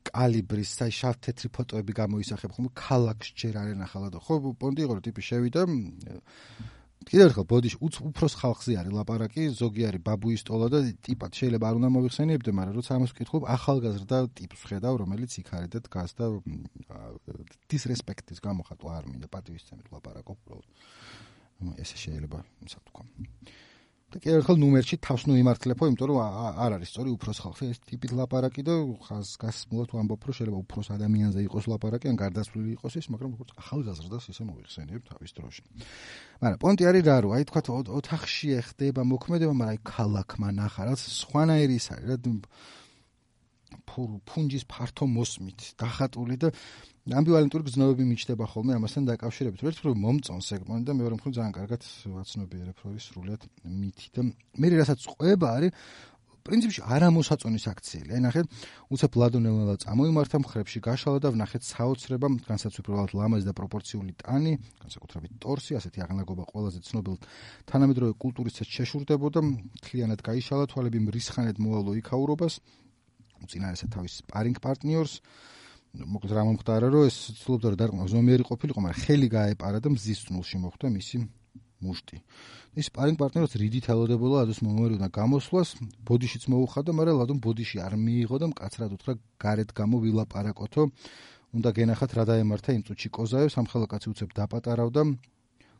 კალიბრის აი შავ-თეთრი ფოტოები გამოისახებ ხომ ქალაქს ჯერ არ ენახალა და ხო პონდი იყო ტიპი შევიდა კიდევ ერთხელ ბოდიში უფროს ხალხზე არის ლაპარაკი ზოგი არის ბაბუისტოლა და ტიპად შეიძლება არ უნდა მოიხსენიებდე მაგრამ როცა ამას ვკითხულობ ახალგაზრდა ტიპს ხედავ რომელიც იქ არის და დგას და დისრესპექტის გამოხატვა არ მინდა პატივისცემით ლაპარაკობ უბრალოდ ესე შეიძლება ისე ვთქვა. და კიდევ ერთხელ ნუმერში თავს ნუ იმართლებო, იმიტომ რომ არ არის სწორი უფროს ხალხი ეს ტიპით ლაპარაკი და ხას გასმულად ვამბობ, რომ შეიძლება უფროს ადამიანზე იყოს ლაპარაკი, ან გარდაცვლილი იყოს ის, მაგრამ როგორც ახალგაზრდას ისე მოიხსენიებ თავის დროში. მაგრამ პონტი არის რა, რომ აი თქვა ოთახში ეხდება მოქმედება, მაგრამ აი ქალაქმა ნახა, რაც სხვანაირი ის არის რა ფუნჯის ფართო მოსმით დახატული და ამბივალენტური გზნობები მიჩნდება ხოლმე ამასთან დაკავშირებით. ერთ მხრივ მომწონს ეგ და მეორე მხრივ ძალიან კარგად ვაცნობიერებ რომ ის სრულიად მითი და მე რასაც ყვება არის პრინციპში არამოსაწონის აქციელი. აი ნახეთ, უცებ ლადონელალა წამოიმართა მხრებში გაშალა და ვნახეთ საოცრება, განსაცვიფრად ლამაზი და პროპორციული ტანი, განსაკუთრებით ტორსი, ასეთი აღნაგობა ყველაზე ცნობილ თანამედროვე კულტურისას შეშურდებოდა, თლიანად გაიშალა თვალები მრისხანად მოვალო იქაურობას, უწინარესად თავის სპარინგ პარტნიორს მოკლედ რა მომხდარა რომ ეს ცდილობდა რომ დარყმო ზომიერი ყოფილიყო მაგრამ ხელი გაეპარა და მზის წნულში მოხვდა მისი მუშტი. ის სპარინგ პარტნიორს რიდით ელოდებოდა ადოს მომერიდან გამოსვლას ბოდიშიც მოუხადა მაგრამ ლადომ ბოდიში არ მიიღო და მკაცრად უთხრა გარეთ გამო ვილაპარაკოთო უნდა გენახათ რა დაემართა იმ წუთში კოზაევს ამხელა კაცი უცებ დაპატარავდა.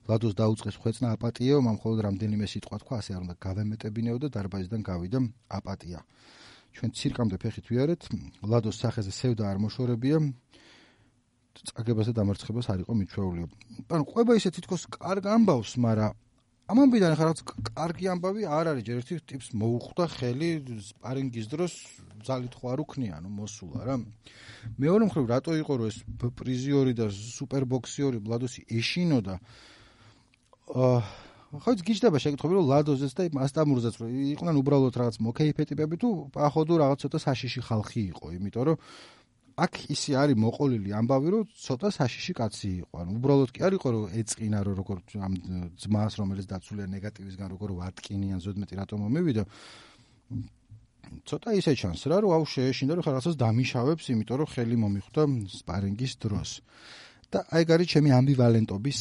ლადოს დაუწყეს ხვეწნა აპატიო მამხოლოდ რამდენიმე სიტყვა თქვა ასე არ უნდა გავემეტებინეო და დარბაზიდან გავიდა აპატია ჩვენ ცირკამდე ფეხით ვიარეთ. ლადოს სახეზე სევდა არ მოშორებია. წაგებას და დამარცხებას არ იყო მიჩვეულიო ანუ ყובה ისე თითქოს კარგ ამბავს მაგრამ ამ ამბიდან ხა რაღაც კარგი ამბავი არ არის. ჯერ ერთი ტიპს მოუხვდა ხელი სპარინგის დროს ძალით ხო არ უქნია ანუ მოსულა რა. მეორე მხრივ რატო იყო რომ ეს პრიზიორი და სუპერბოქსიორი ბლადოსი ეშინოდა? აა ხო იცი გიჩდება შეკითხები რომ ლადოზეც და მასტამურზეც რომ იყვნენ უბრალოდ რაღაც მოკეიფე ტიპები თუ ახოდუ რაღაც ცოტა საშიში ხალხი იყო იმიტომ რომ აქ ისი არის მოყოლილი ამბავი რომ ცოტა საშიში კაცი იყო. ანუ უბრალოდ კი არისო რომ ეწინა რომ როგორ ამ ძმას რომელიც დაცულია ნეგატივისგან როგორ ვატკინიან ზოდმეტი რატომ მომივიდა. ცოტა ისე ჩანს რა რომ აუ შეეშინდა რომ რაღაცას დამიშავებს იმიტომ რომ ხელი მომიხვდა სპარინგის დროს და აი გარი ჩემი ამბივალენტობის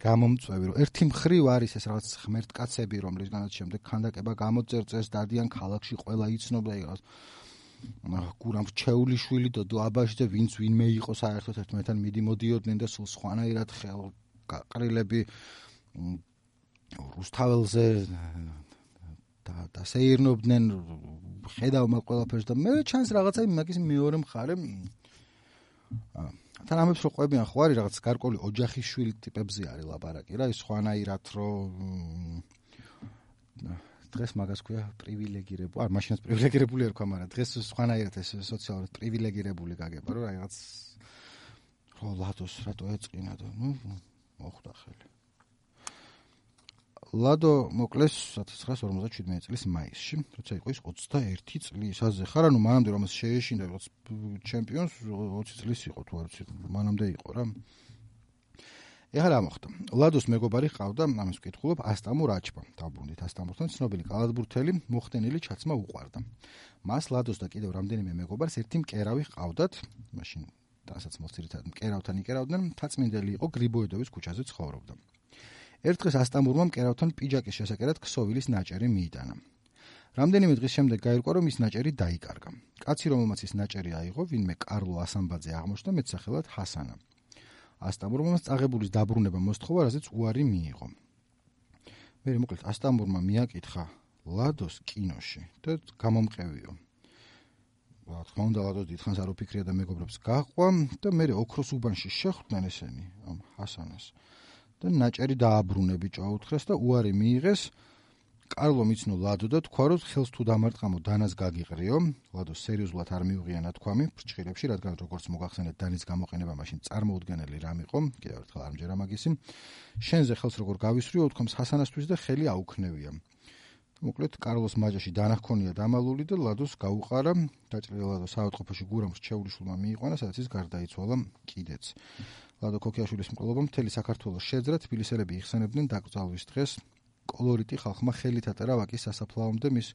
გამომწვევი რომ ერთი მხრივ არის ეს რაღაც ღმერთკაცები რომლისგანაც შემდეგ ხანდაკება გამოწერწეს დადიან ქალაქში ყველა იცნობდა იგავს გურამ ჩეულიშვილი დოდო აბაშიძე ვინც ვინმე იყო საერთოდ ერთმანეთთან მიდიმოდიოდნენ და სულ სხვანაირად ხელ გაყრილები რუსთაველზე და და შეირნობდნენ ხედავ მაგ ყველაფერს და მე ჩანს რაღაცა მაგის მეორე მხარე აა თან ამებს რო ყვებიან ხო არის რაღაც გარკვეული ოჯახის შვილი ტიპებზე არის ლაბარაკი რა ის ხვანაირად რო დღეს მაგას ქვია პრივილეგირებული არ მაშინაც პრივილეგირებული არ ქვია მაგრამ დღეს ხვანაირად ეს სოციალურად პრივილეგირებული გაგება რომ რაღაც რო ლადოს რატო ეწყინა და ნუ მოხვდა ხელი ლადო მოკლეს 1957 წლის მაისში, როცა იყო ის 21 წლის. აზე ხარ, ანუ მანამდე რომ შეეშინდა რაღაც ჩემპიონს 20 წლის იყო თუ არ ვიცი, მანამდე იყო რა. ეხლა რა მოხდა? ლადოს მეგობარი ყავდა, ამას ვკითხულობ, ასტამურ აჩბა. დაბრუნდით ასტამურთან, ცნობილი კალათბურთელი, მოხდენილი ჩაცმა უყარდა. მას ლადოს და კიდევ რამდენიმე მეგობარს ერთი მკერავი ყავდათ, მაშინ დასაც მოსწირითად მკერავთან იკერავდნენ, თაცმინდელი იყო გრიბოედოვის ქუჩაზე ცხოვრობდა. ერთ დღეს ასტამურმა მკერავთან პიჯაკის შესაკერად ქსოვილის ნაჭერი მიიტანა. რამდენიმე დღის შემდეგ გაირკვა, რომ ის ნაჭერი დაიკარგა. კაცი, რომელმაც ის ნაჭერი აიღო, ვინმე კარლო ასამბაძე აღმოჩნდა მეტსახელად ჰასანა. ასტამურმა წაღებულის დაბრუნება მოსთხოვა, რაზეც უარი მიიღო. მე მოკლედ ასტამურმა მიაკითხა ლადოს კინოში და გამომყევიო. რა თქმა უნდა, ლადო დიდხანს არ უფიქრია და მეგობრებს გაყვა და მე ოქროს უბანში შეხვდნენ ესენი ამ ჰასანას. და ნაჭერი დააბრუნები ჭაუთხრეს და უარი მიიღეს. კარლო მიცნო ლადო და თქვა რომ ხელს თუ დამარტყამო დანას გაგიყრიო ლადო სერიოზულად არ მიუღია ნათქვამი ფრჩხილებში რადგან როგორც მოგახსენეთ დანის გამოყენება მაშინ წარმოუდგენელი რამ იყო. კიდევ ერთხელ არ მჯერა მაგისი. შენზე ხელს როგორ გავისრიო უთქვამს ჰასანასთვის და ხელი აუქნევია მოკლედ კარლოს მაჯაში დანა ჰქონია დამალული და ლადოს გაუყარა. დაჭრილი ლადო საავადმყოფოში გურამს ჩეულიშულმა მიიყვანა სადაც ის გარდაიცვალა კიდეც. ლადო ქოქიაშვილის მკვლობა მთელი საქართველოს შეძრა თბილისელები იხსენებდნენ დაკრძალვის დღეს. კოლორიტი ხალხმა ხელით ატარა ვაკის სასაფლაომდე მის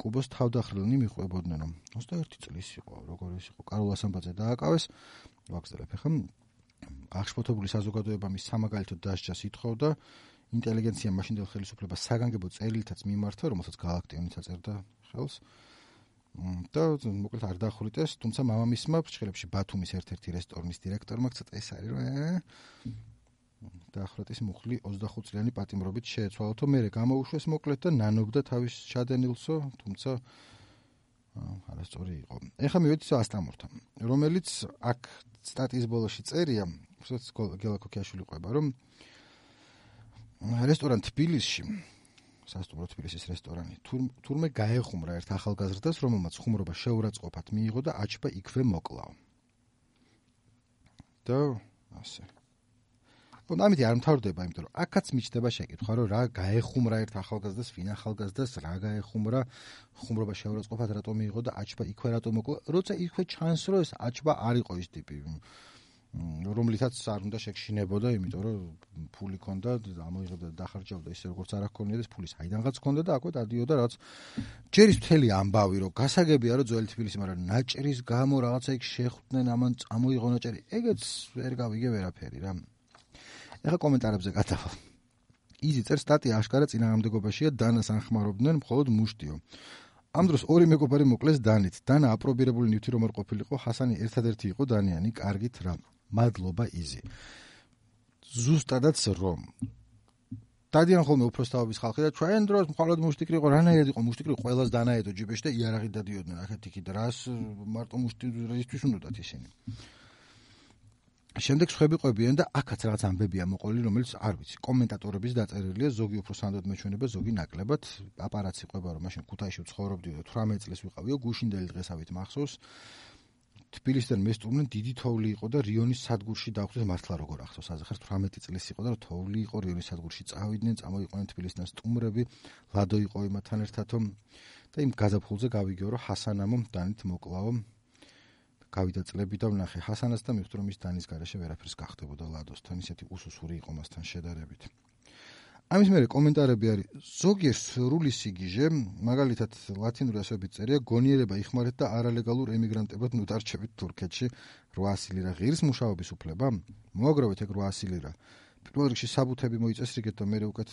კუბოს თავდახრილნი მიყვებოდნენ. რომ 21 წლის იყო როგორ ის იყო კარულ ასამბაძე დააკავეს. ვაგზელებ ახლა. აღშფოთებული საზოგადოება მის სამაგალითოდ დასჯას ითხოვდა ინტელიგენცია მაშინდელ ხელისუფლებას საგანგებო წერილითაც მიმართა რომელსაც galaktionიც აწერდა ხელს. და მოკლედ არ დახვრიტეს, თუმცა მამამისმა ფრჩხილებში ბათუმის ერთ-ერთი რესტორნის დირექტორმა ცოტა ეს არის რომ დახვრიტეს მუხლი 25 წლიანი პატიმრობით შეეცვალა თო მე გამოუშვეს მოკლედ და ნანობდა თავის ჩადენილსო, თუმცა არასწორი იყო. ეხლა მივედით ასტამურთან, რომელიც აქ სტატიის ბოლოში წერია, უბრალოდ გელაკოქიაშვილი ყვება, რომ რესტორან თბილისში სასტუმრო თბილისის რესტორანი თურმე გაეხუმრა ერთ ახალგაზრდას რომელმაც ხუმრობა შეურაცხყოფად მიიღო და აჩბა იქვე მოკლაო. და ასე. Ну ამით არ მთავრდება იმიტომ რომ აქაც მიჩნდება შეკითხვა რომ რა გაეხუმრა ერთ ახალგაზრდას ვინ ახალგაზრდას რა გაეხუმრა ხუმრობა შეურაცხყოფად რატომ მიიღო და აჩბა იქვე რატომ მოკლა როცა იქვე ჩანს რომ ეს აჩბა არ იყო ის ტიპი რომლითაც არ უნდა შეგშინებოდა, იმიტომ რომ ფული ქონდა, ამოიღებდა და დახარჯავდა ისე როგორც არ აქონია და ფულის აიდანღაც ქონდა და აკვეთ ადიოდა რაც ჯერის მთელი ამბავი რომ გასაგებია რომ ძველი თბილისი, მაგრამ ნაჭრის გამო რაღაცა იქ შეხვდნენ ამან წამოიღო ნაჭერი. ეგეც ვერ გავიგე ვერაფერი რა. ეხა კომენტარებზე გადავალ. იზი წერ სტატია აშკარა წინააღმდეგობაშია დანას ანხმარობდნენ მხოლოდ მუშტიო. ამ დროს ორი მეგობარი მოკლეს დანით. დანა აპრობირებული ნივთი რომ არ ყოფილიყო, ჰასანი ერთადერთი იყო დანიანი, კარგით რა. მადლობა იზი. ზუსტადაც რომ დადიან ხოლმე უფროსთავების ხალხი და ჩვენ დროს მხოლოდ მუშტიკრი იყო, რანაირად იყო მუშტიკრი ყველას დანაედო ჯიბეში და იარაღი დადიოდნენ ახეთ იქით რას მარტო მუშტიკრისთვის უნდათ ისინი. შემდეგ ხვები ყვებიან და აქაც რაღაც ამბებია მოყოლი, რომელიც არ ვიცი, კომენტატორების დაწერილია, ზოგი უფრო სანდოდ მეჩვენება, ზოგი ნაკლებად, პაპარაცი ყვება რომ მაშინ ქუთაისში ცხოვრობდიო და 18 წლის ვიყავიო, გუშინდელი დღესავით მახსოვს. თბილისიდან მესტუმრნენ დიდი თოვლი იყო და რიონის სადგურში დახვდეს მართლა როგორ ახსოვს. აზახარ 18 წლის იყო და თოვლი იყო რიონის სადგურში წავიდნენ წამოიყვნენ თბილისიდან სტუმრები ლადო იყო იმათთან ერთად და იმ გაზაფხულზე გავიგეო რომ ჰასანამო დანით მოკლავო გავიდა წლები და ვნახე ჰასანას და მივხვდი რომ ის დანის garaშე ვერაფერს გახდებოდა ლადოსთან ისეთი უსუსური იყო მასთან შედარებით ამის მერე კომენტარები არის. ზოგიერთ სრული სიგიჟე მაგალითად ლათინური ასოებით წერია გონიერება იხმარეთ და არალეგალურ ემიგრანტებად ნუტარჩებით თურქეთში 800 ლირა ღირს მუშაობის უფლება. მოაგროვეთ ეგ 800 ლირა პირველ რიგში საბუთები მოიწესრიგეთ და მე უკეთ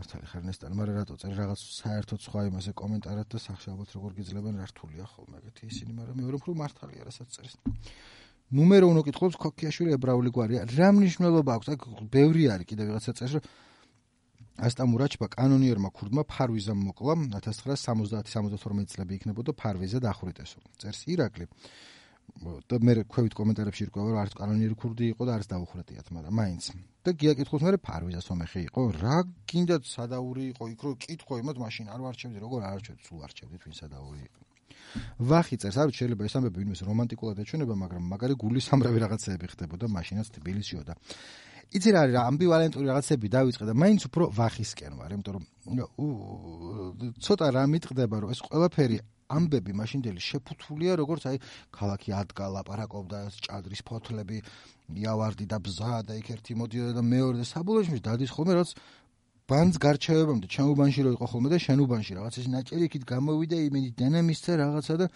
მართალი ხარ ნესტან მაგრამ რატო წერ რაღაც საერთოდ სხვა იმაზე კომენტარად და სახში ალბათ როგორ გიძლებენ რართულია ხოლმე ეგეთი ისინი მაგრამ მეორე უფრო მართალია რასაც წერს. ნუმერო უნდა კითხულობს ქოქიაშვილი ებრაული გვარია. რა მნიშვნელობა აქვს? აქ ბევრი არის კიდე ვიღაცა წერს რომ ასტამურაჩბა კანონიერმა ქურდმა ფარვიზამ მოკლა 1970-72 წლები იქნებოდა ფარვიზა დახვრიტესო. წერს ირაკლი. და მე ქვევით კომენტარებში რკვევა რომ არც კანონიერი ქურდი იყო და არც დაუხრეტიათ, მაგრამ მაინც. და გიაკითხულს მე ფარვიზა სომეხი იყო, რა გინდათ სადაური იყო იქ რო კითხო იმათ მაშინ არ ვარჩევდი, როგორ არ არჩევდი, სულ არჩევდი თვინ სადაური იყო. ვახი წერს, არ შეიძლება ეს ამბები ვინმეს რომანტიკულად ეჩვენება, მაგრამ მაგარი გულის სამრავი რაღაცეები ხდებოდა მაშინაც თბილისშიო და იცი რა არის რა ამბივალენტური რაღაცები დავიწყე და მაინც უფრო ვახისკენ ვარ, იმიტომ რომ ცოტა რა მიტყდება რომ ეს ყველაფერი ამბები მაშინდელი შეფუთულია როგორც აი ქალაქი ადგა ლაპარაკობდა ჭადრის ფოთლები იავარდი და ბზა და იქ ერთი მოდიოდა და მეორე და საბოლოოში დადის ხოლმე რაც ბანს გარჩევებამდე ჩემუბანში რო იყო ხოლმე და შენუბანში რაღაც ეს ნაჭერი იქით გამოვიდა იმენი დენემისცა რაღაცა და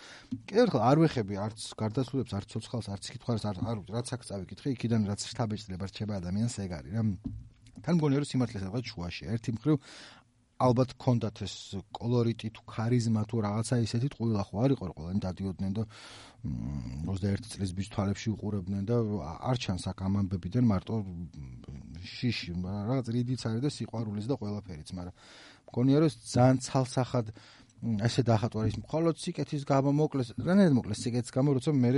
კიდევ ერთხელ არ ვეხები არც გარდაცვლილებს არც ცოცხალს არც კითხვას არ არ რაც აქ წავიკითხე იქიდან რაც შთაბეჭდება რჩება ადამიანს ეგ არის რა. თან მგონია რომ სიმართლე სადღაც შუაში. ერთი მხრივ ალბათ კონდათ ეს კოლორიტი თუ ქარიზმა თუ რაღაცა ისეთი ტყუილა ხო არ იყო ყველანი დადიოდნენ და 21 წლის ბიჭ თვალებში უყურებდნენ და არ ჩანს აქ ამამბებიდან მარტო შიში რაღაც რიდიც არის და სიყვარულიც და ყველაფერიც მაგრამ მგონია რომ ძალიან ცალსახად ესე დაახატვა ის მხოლოდ სიკეთის გამო მოკლეს რანაირად მოკლეს სიკეთის გამო როცა მე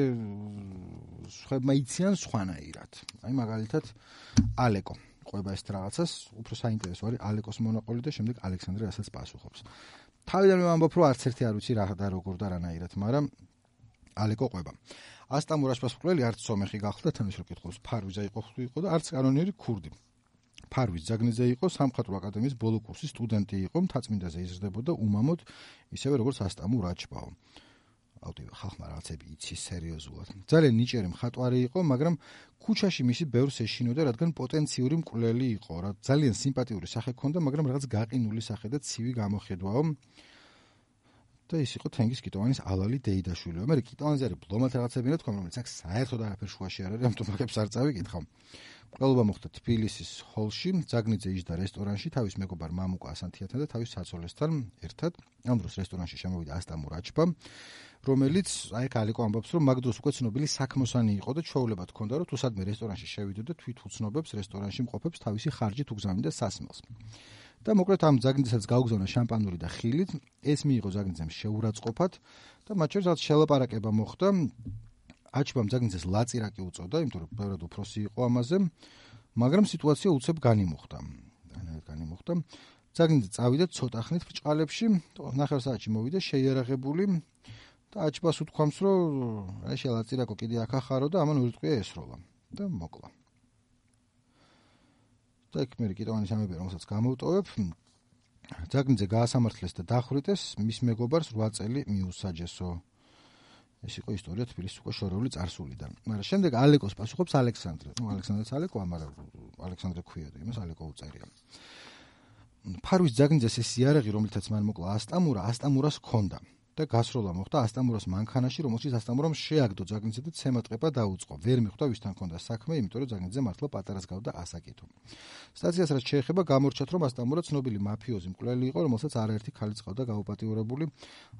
ხება იციან სხვანაირად. აი მაგალითად ალეკო ყვება ეს რაღაცას, უფრო საინტერესო არის ალეკოს მონაყოლი და შემდეგ ალექსანდრე რასაც პასუხობს. თავიდან ვამბობ, რომ არც ერთი არ ვიცი რა და როგორ და რანაირად, მაგრამ ალეკო ყვება. ასტამურას პასუხლელი არც სომეხი გახლდა, თან ის რო კითხავს, ფარვიზა იყო ხო და არც კანონიერი ქურდი. ფარვის ზაგნიძე იყო სამხატვრო აკადემიის ბოლო კურსის სტუდენტი იყო, მთაწმინდაზე იზრდებოდა უმამოდ, ისევე როგორც ასტამურაჩბაო. ავტივ ხალხმა რაღაცები იცის სერიოზულად. ძალიან ნიჭიერი მხატვარი იყო, მაგრამ ქუჩაში მისი ბევრს ეშინოდა, რადგან პოტენციური მკვლელი იყო. რა ძალიან სიმპათიური სახე ჰქონდა, მაგრამ რაღაც გაყინული სახე და ცივი გამოხედვაო. და ის იყო თენგის კიტოვანის ალალი დეიდაშვილი. მე კიტოვანზე არის ბლომად რაღაცები რა თქმა უნდა, აქ საერთოდ არაფერ შუაში არ არის, ამიტომ მაგებს არ წავიკითხავ. ყოლობა მოხდა თბილისის ჰოლში, ზაგნიძე იჯდა რესტორანში თავის მეგობარ მამუკა ასანთიათან და თავის საცოლესთან ერთად. ამ დროს რესტორანში შემოვიდა ასტამურ აჩბა. რომელიც აი კალიკო ამბობს რომ მაგდროს უკვე ცნობილი საქმოსანი იყო და ჩაოლება თქონდა რომ თუ სადმე რესტორანში შევიდო და თვით უცნობებს რესტორანში მყოფებს თავისი ხარჯით უგზავნიდა სასმელს და მოკლედ ამ ზაგნიძესაც გაუგზავნა შამპანური და ხილით ეს მიიღო ზაგნიძემ შეურაცხყოფად და მათ შორის რაც შელაპარაკება მოხდა აჩბამ ზაგნიძეს ლაწირაკი უწოდა იმიტომ რომ ბევრად უფროსი იყო ამაზე მაგრამ სიტუაცია უცებ განიმუხდა. განიმუხდა. ზაგნიძე წავიდა ცოტა ხნით ბრჭყალებში 9 საათში მოვიდა შეიარაღებული და აჩბას უთქვამს რომ აი შელაწირაკო კიდე აქ ახარო და ამან ურტყვია ესროლა და მოკლა. იქ მე კიდევანი სამები რომელსაც გამოვტოვებ ძაგნიძე გაასამართლეს და დახვრიტეს მის მეგობარს 8 წელი მიუსაჯესო ეს იყო ისტორია თბილისის უკვე შორეული წარსულიდან. მაგრამ შემდეგ ალეკოს პასუხობს ალექსანდრე. ნუ ალექსანდრეც ალეკო ამარა ალექსანდრე ქვია და იმას ალეკო უწერია ფარვის ძაგნიძეს ეს იარაღი რომელთაც მან მოკლა ასტამურა ასტამურას ჰქონდა და გასროლა მოხდა ასტამურას მანქანაში, რომელშიც ასტამურამ შეაგდო ზაგნიძე და ცემატყება დაუწყო. ვერ მიხვდა ვისთან ჰქონდა საქმე, იმიტომ რომ ზაგნიძე მართლა პატარას გავდა ასაკითო. სტაციას რაც შეეხება, გამორჩათ რომ ასტამურა ცნობილი მაფიოზი მკვლელი იყო, რომელსაც არაერთი ხალი წავდა გაუპატიურებული.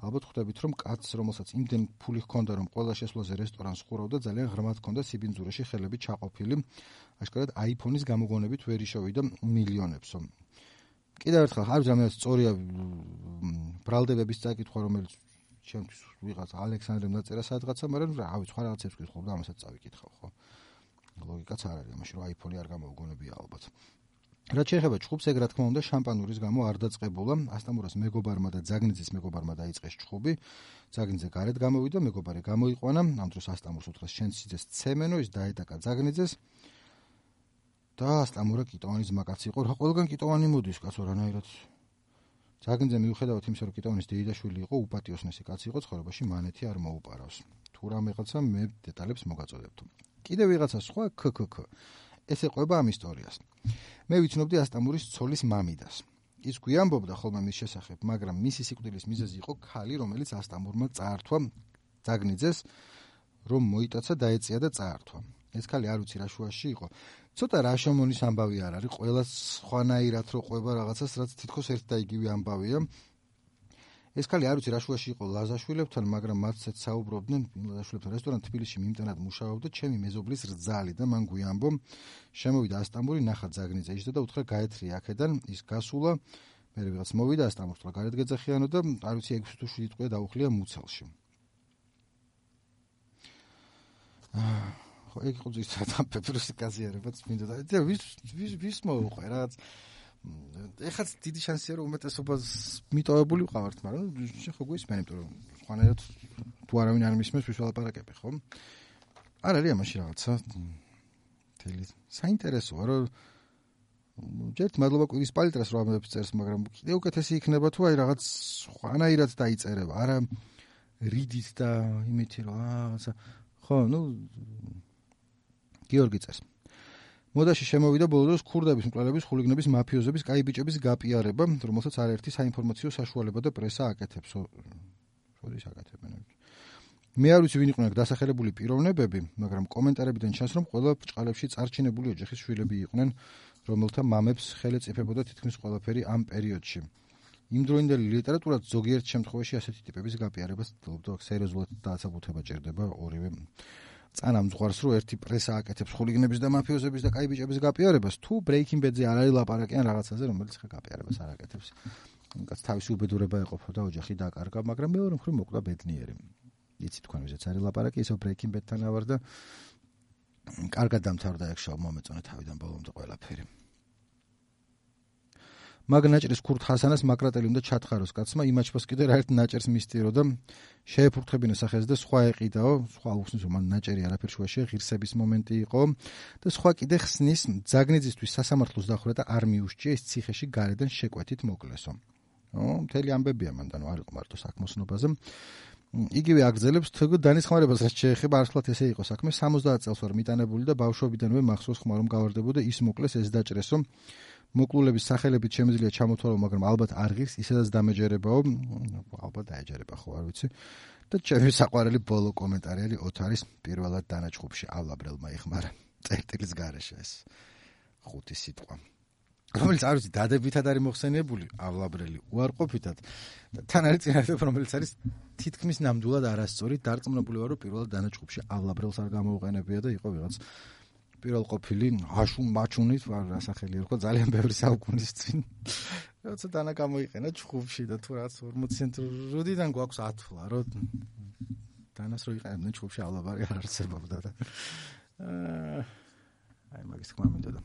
ალბათ ხვდებით რომ კაცს, რომელსაც იმდენ ფული ჰქონდა, რომ ყველა შესვლაზე რესტორანს ხურავდა, ძალიან ღრმად ჰქონდა სიბინძურეში ხელები ჩაყოფილი. აშკარად iPhone-ის გამოგონებით ვერ იშოვიდა მილიონებსო. კიდევ ერთხელ არ ვიცი რა სწორია ბრალდებების წაკითხვა რომელიც ჩემთვის ვიღაც ალექსანდრემ დაწერა სადღაცა, მაგრამ რავი, სხვა რაღაცებს ვკითხავ და ამასაც წავიკითხავ, ხო? ლოგიკაც არ არის, ამაში რომ iPhone-ი არ გამოვგონებია ალბათ. რაც შეეხება ჭუბს, ეგ რა თქმა უნდა, შამპანურის გამო არ დაწყებულა. ასტამურას მეგობარმა და ზაგნიძის მეგობარმა დაიწყეს ჭუბი. ზაგნიძე გარეთ გამოვიდა, მეგობარი გამოიყვანა. ამ დროს ასტამურს უთხრეს შენ სიძეს ცემენო, ის დაედაკა ზაგნიძეს. და ასტამურა კიტოვანის მაკაც იყო. რა ყველგან კიტოვანი მოდის, კაცო, რანაირად ზაგნიძე მიუხედავად იმისა, რომ კიტოვანის დეიდაშვილი იყო, უპატიოსნესი კაცი იყო, ცხოვრებაში მანეთი არ მოუპარავს. თუ რამეღაცა მე დეტალებს მოგაწოდებთ. კიდე ვიღაცა სხვა ქქქ ეს ეყვება ამ ისტორიას. მე ვიცნობდი ასტამურის ცოლის მამიდას. ის გვიამბობდა ხოლმე მის შესახებ, მაგრამ მისი სიკვდილის მიზეზი იყო ქალი, რომელიც ასტამურმა წაართვა ზაგნიძეს, რომ მოიტაცა დაეწია და წაართვა. ეს ქალი არ უცი რა შუაში იყო. ცოტა რა შემონის ამბავი არ არის, ყველა სხვანაირად რო ყვება რაღაცას, რაც თითქოს ერთ და იგივე ამბავია. ეს ქალი არ ვიცი რა შუაში იყო ლაზაშვილებთან, მაგრამ მათცეთ საუბრობდნენ ლაზაშვილებთან რესტორან თბილისში მიმტანად მუშაობდა ჩემი მეზობლის რძალი და მან გვიამბო. შემოვიდა ასტამბული ნახა ზაგნიძე ისე და უთხრა გაეთრი აქედან ის გასულა მე რაღაც მოვიდა ასტამბულს გარეთ გეძახიანო და არ ვიცი 6 თუ 7 წუთი დაუხლია მუცელში ხო ეგ იყო ზუსტად ამ პეპროსი კაზიარებაც მინდა და ვის ვის ვის მოუყვე რაღაც ეხაც დიდი შანსია რომ უმეტესობას მიტოვებული ვყავართ, მაგრამ შე ხო გვისმენ, იმიტომ რომ ხანერად თუ არავინ არ მისმენს ვის ვალაპარაკები, ხო? არ არის ამაში რაღაცა თელი საინტერესოა, რომ ჯერთ მადლობა კვირის პალიტრას რომ ამებს წერს, მაგრამ კიდე უკეთესი იქნება თუ აი რაღაც ხანაირად დაიწერება, არა რიდით და იმითი რომ რაღაცა ხო, ну გიორგი წერს მოდაში შემოვიდა ბოლო დროს ქურდების მკვლელების, ხულიგნების, მაფიოზების, კაი ბიჭების გაპიარება, რომელსაც არაერთი საინფორმაციო საშუალება და პრესა აკეთებს. შოდის აკეთებენ. მე არ ვიცი ვინ იყვნენ დასახელებული პიროვნებები, მაგრამ კომენტარებიდან ჩანს, რომ ყველა ბრჭყალებში წარჩინებული ოჯახის შვილები იყვნენ, რომელთა მამებს ხელეწიფებოდა თითქმის ყველაფერი ამ პერიოდში. იმ დროინდელი ლიტერატურა ზოგიერთ შემთხვევაში ასეთი ტიპების გაპიარებას ცდილობდა, სერიოზულად დაასაბუთება ჭირდება ორივე წანამ ზღვარს რო ერთი პრესა აკეთებს ხულიგნების და მაფიოზების და კაი ბიჭების გაპიარებას თუ breaking bad-ზე არ არის ლაპარაკიან რაღაცაზე რომელიც ხა გაპიარებას არ აკეთებს. კაც თავისი უბედურება ეყოფა და ოჯახი დაკარგა მაგრამ მეორე მხრივ მოკლა ბედნიერი. იცი თქვენ ვიზეც არის ლაპარაკი ისო breaking bad-თან ავარ და კარგად დამთავრდა ეგ შოუ მომეწონა თავიდან ბოლომდე ყველაფერი მაგნაჭრის ქურთ ხასანას მაკრატელი უნდა ჩათხაროს კაცმა იმაჩფოს კიდე რა ერთ ნაჭერს მისტირო და შეეფურთხებინა სახეს და სხვა ეყიდაო სხვა უხსნის რომ ნაჭერი არაფერ შუაში ღირსების მომენტი იყო და სხვა კიდე ხსნის ზაგნიძისთვის სასამართლოს დახრა და არ მიუშჭია ის ციხეში გარედან შეკვეთით მოკლესო. ო მთელი ამბებია მანდანო არ იყო მარტო საქმოსნობაზე. იგივე აგზელებს თქო დანიშნულებას რაც შეეხება არსულად ესე იყო საქმე 70 წელს ვარ მიტანებული და ბავშვობიდანვე მახსოვს ხმა რომ გავარდებოდა ის მოკლეს ეს დაჭრესო მოკლულების სახელებით შემიძლია ჩამოთვალო, მაგრამ ალბათ არ ღირს, ისედაც დამეჯერებაო, ალბათ დაეჯერება ხო, არ ვიცი. და ჩემი საყვარელი ბოლო კომენტარი არის ოთარის პირველად დანაჭხუბში ავლაბრელმა იხმარა წერტილის garaშე ეს ხუთი სიტყვა. რომელიც არ ვიცი, დადებითად არის მოხსენებული ავლაბრელი უარყოფითად და თან არის წინასწარ რომელიც არის თითქმის ნამდვილად არასწორი, დარწმუნებული ვარ, რომ პირველად დანაჭხუბში ავლაბრელს არ გამოუყენებია და იყო ვიღაც პირველ ყოფილი აშუნ მაჩუნით ვარ ასახელი ერქვა ძალიან ბევრი საუკუნის წინ. როცა დანა გამოიყენა ჩხუბში და თუ რაც 40 ცენტრ როდიდან გვაქვს ათვლა რომ დანას რო იყენებდნენ ჩხუბში ალაბარი არ არსებობდა და აი მაგის თქმა მინდოდა.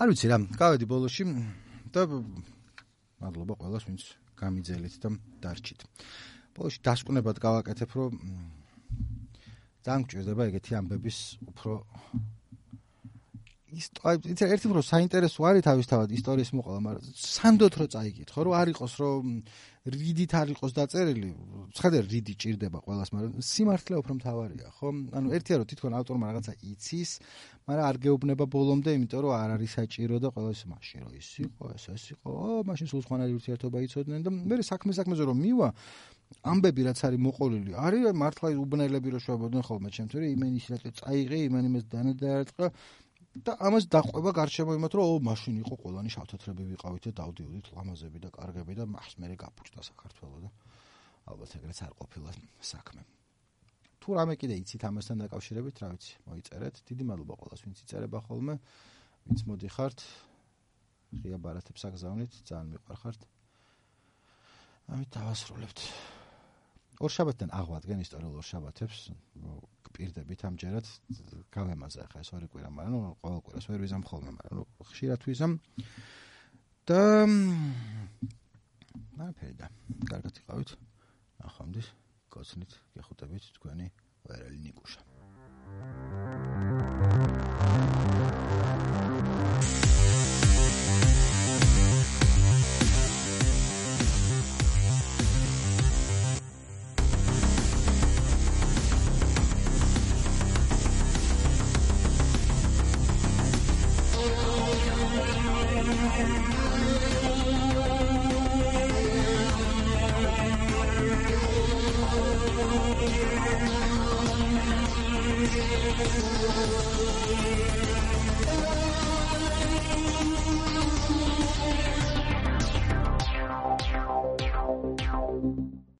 არ ვიცი რა გავედი ბოლოში და მადლობა ყველას ვინც გამიძელით და დარჩით. ბოლოში დასკვნებად გავაკეთებ რომ ძალიან გჭირდება ეგეთი ამბების უფრო ისტორია ერთი უფრო საინტერესო არის თავისთავად ისტორიის მოყოლა, მაგრამ სანდოთ რო წაიგითხო, რომ არ იყოს რომ რიდით არ იყოს დაწერილი, ხედე რიდი ჭირდება ყოველას, მაგრამ სიმართლე უფრო მთავარია, ხო? ანუ ერთია რომ თითქოს ავტორმა რაღაცა იცის, მაგრამ არ გეუბნება ბოლომდე, იმიტომ რომ არ არის საჭირო და ყოველას მაშინ რო ის იყო, ეს ეს იყო, მაშინ სულ სხვანაირი ურთიერთობა იცოდნენ და მე საქმე საქმეზე რომ მივა ამბები რაც არის მოყოლილი არის მართლა უბნელები რო შვებოდნენ ხოლმე ჩემთვის რომ იმენ ისეთ წაიღე იმენ იმეს დანადარწყა და ამას დაყვება გარშემო იმათ რომ ო მაშინ იყო ყველანი შავთათრები ვიყავით და დავდიოდით ლამაზები და კარგები და მას მე გაფუჭდა საქართველოს და ალბათ ეგრეც არ ყოფილა საქმე. თუ რამე კიდე იცით ამასთან დაკავშირებით რა ვიცი მოიწერეთ. დიდი მადლობა ყველას ვინც იწერება ხოლმე ვინც მოდიხართ. ღია ბარათებს აგზავნით ძალიან მიყვარხართ. ამით დავასრულებთ ორ შაბათთან აღვადგენ ისტორიულ ორ შაბათებს გპირდებით ამჯერად გავემაზა ხა ეს ორი კვირა, მაგრამ ნუ ყოველ კვირას ვერ ვიზამ ხოლმე, მაგრამ ნუ ხშირად ვიზამ. და ნაფედა. კარგად იყავით. ახამდე კოცნით გეხუტებით თქვენი ვერალი ნიკუშა. Thank you.